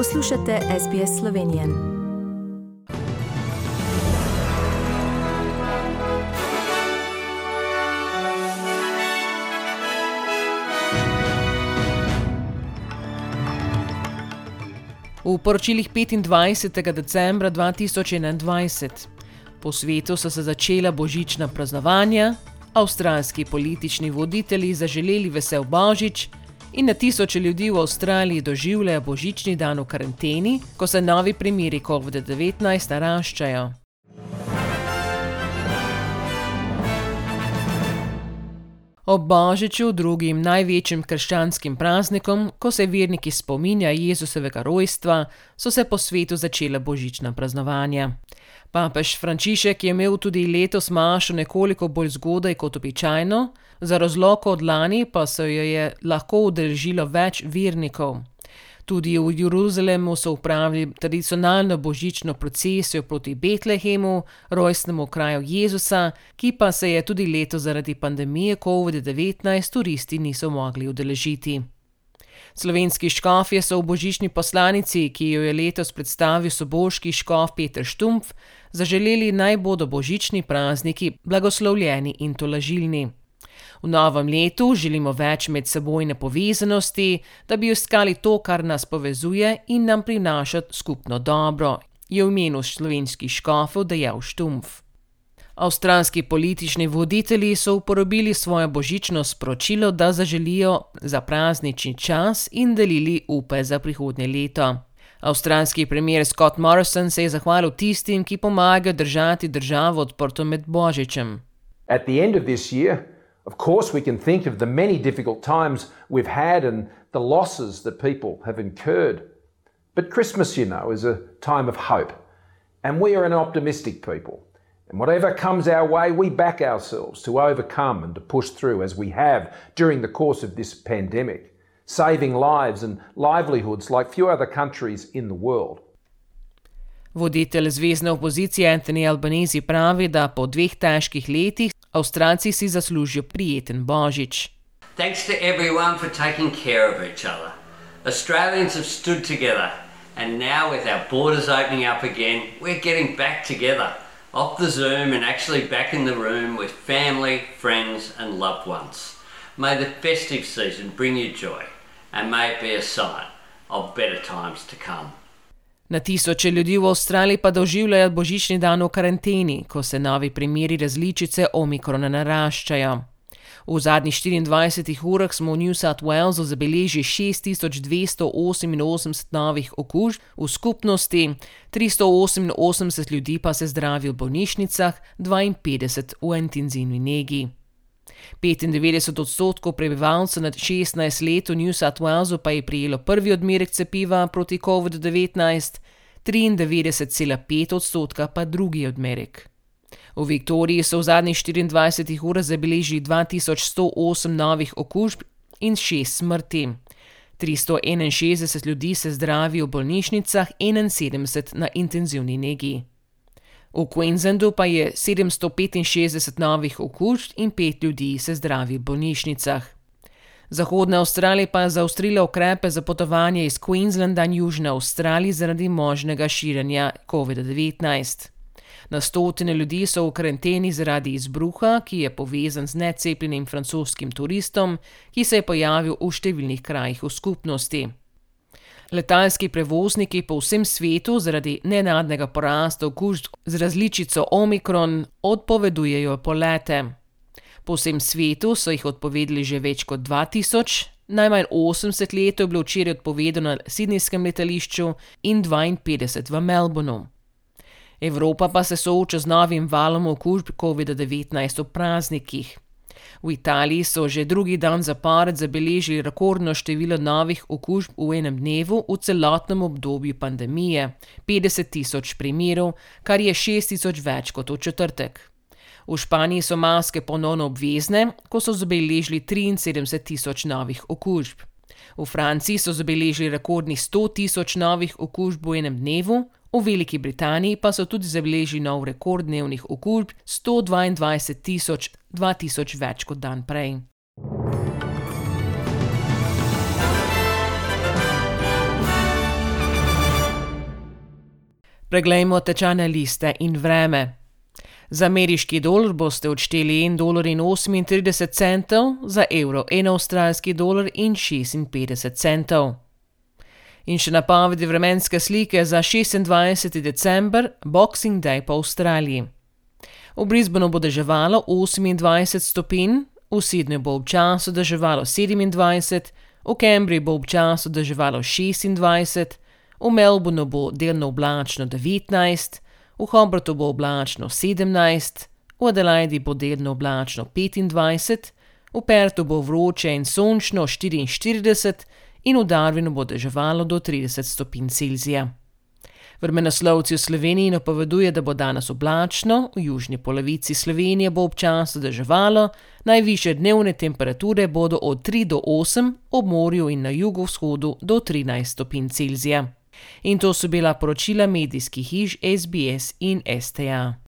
Poslušate SBS Slovenije. V poročilih 25. decembra 2021 po svetu so se začela božična praznovanja, avstralski politični voditelji zaželeli vesel božič in na tisoče ljudi v Avstraliji doživljajo božični dan v karanteni, ko se novi primeri COVID-19 naraščajo. Ob Božiču, drugim največjim krščanskim praznikom, ko se verniki spominjajo Jezusovega rojstva, so se po svetu začela božična praznovanja. Papež Frančišek je imel tudi letos mašo nekoliko bolj zgodaj kot običajno, za razloko od lani pa se jo je lahko udeležilo več vernikov. Tudi v Jeruzalemu so upravili tradicionalno božično procesijo proti Betlehemu, rojstnemu kraju Jezusa, ki pa se je tudi letos zaradi pandemije COVID-19 turisti niso mogli udeležiti. Slovenski škofje so v božični poslanici, ki jo je letos predstavil soboški škof Petr Štumpf, zaželeli naj bodo božični prazniki blagoslovljeni in tolažilni. V novem letu želimo več medsebojne povezanosti, da bi iskali to, kar nas povezuje in nam prinaša skupno dobro, je v imenu slovenskih škofov dejal Štumpf. Avstralski politični voditelji so uporabili svoje božično sporočilo, da zaželijo za praznični čas in delili upe za prihodnje leto. Avstralski premier Scott Morrison se je zahvalil tistim, ki pomagajo držati državo odprto med božičem. At the end of this year, of course, we can think of the many difficult times we've had and the losses that people have incurred. But Christmas, you know, is a time of hope. And we are an optimistic people. And whatever comes our way, we back ourselves to overcome and to push through as we have during the course of this pandemic, saving lives and livelihoods like few other countries in the world. Voditelj zvezdne opozicije Anthony Albanese pravi, da po dveh težkih letih Avstralci si zaslužijo prijeten božič. Thanks to everyone for taking care of each other. Australians have stood together, and now with our borders opening up again, we're getting back together. off the Zoom and actually back in the room with family, friends, and loved ones. May the festive season bring you joy and may it be a sign of better times to come. Na tisoče ljudi v Avstraliji pa doživljajo božični dan v karanteni, ko se novi primeri različice omikrona naraščajo. V zadnjih 24 urah smo v New South Walesu zabeležili 6288 novih okužb, v skupnosti 388 ljudi pa se zdravi v bolnišnicah, 52 v intenzivni negi. 95 odstotkov prebivalcev nad 16 let v New South Walesu pa je prijelo prvi odmerek cepiva proti COVID-19, 93,5 odstotka pa drugi odmerek. V Viktoriji so v zadnjih 24 urah zabeležili 2108 novih okužb in 6 smrti. 361 ljudi se zdravi v bolnišnicah, 71 na intenzivni negi. V Queenslandu pa je 765 novih okužb in 5 ljudi se zdravi v bolnišnicah. Zahodna Avstralija pa je zaostrila ukrepe za potovanje iz Queenslanda in Južne Avstralije zaradi možnega širjenja COVID-19. Na stotine ljudi so v karanteni zaradi izbruha, ki je povezan z necepljenim francoskim turistom, ki se je pojavil v številnih krajih v skupnosti. Letalski prevozniki po vsem svetu zaradi nenadnega porasta okužb z različico Omikron odpovedujejo polete. Po vsem svetu so jih odpovedali že več kot 2000, najmanj 80 let je bilo včeraj odpovedano na Sydneyjskem letališču in 52 v Melbourneu. Evropa pa se sooča z novim valom okužb COVID-19 v praznikih. V Italiji so že drugi dan zapored zabeležili rekordno število novih okužb v enem dnevu v celotnem obdobju pandemije - 50 tisoč primerov, kar je 6 tisoč več kot v četrtek. V Španiji so maske ponovno obvezne, ko so zabeležili 73 tisoč novih okužb. V Franciji so zabeležili rekordnih 100 tisoč novih okužb v enem dnevu, V Veliki Britaniji pa so tudi zabeležili nov rekord dnevnih okužb 122 tisoč, 2000 več kot dan prej. Preglejmo tečajne liste in vreme. Za ameriški dolar boste odšteli 1,38 dolarja, za evro 1 avstralski dolar in 56 centov. In še napovedi vremenske slike za 26. december, Boxing Day po Avstraliji. V Brisbaneu bo deževalo 28 stopinj, v Sydneyju bo občasno deževalo 27, v Cambridgeu bo občasno deževalo 26, v Melbournu bo delno oblačno 19, v Hobartu bo oblačno 17, v Adelaidi bo delno oblačno 25, v Perthu bo vroče in sončno 44 in v Darwinu bo deževalo do 30 stopinj Celzija. Vremenoslovci v Sloveniji napoveduje, da bo danes oblačno, v južni polovici Slovenije bo občasno deževalo, najvišje dnevne temperature bodo od 3 do 8, ob morju in na jugovzhodu do 13 stopinj Celzija. In to so bila poročila medijskih hiš SBS in STA.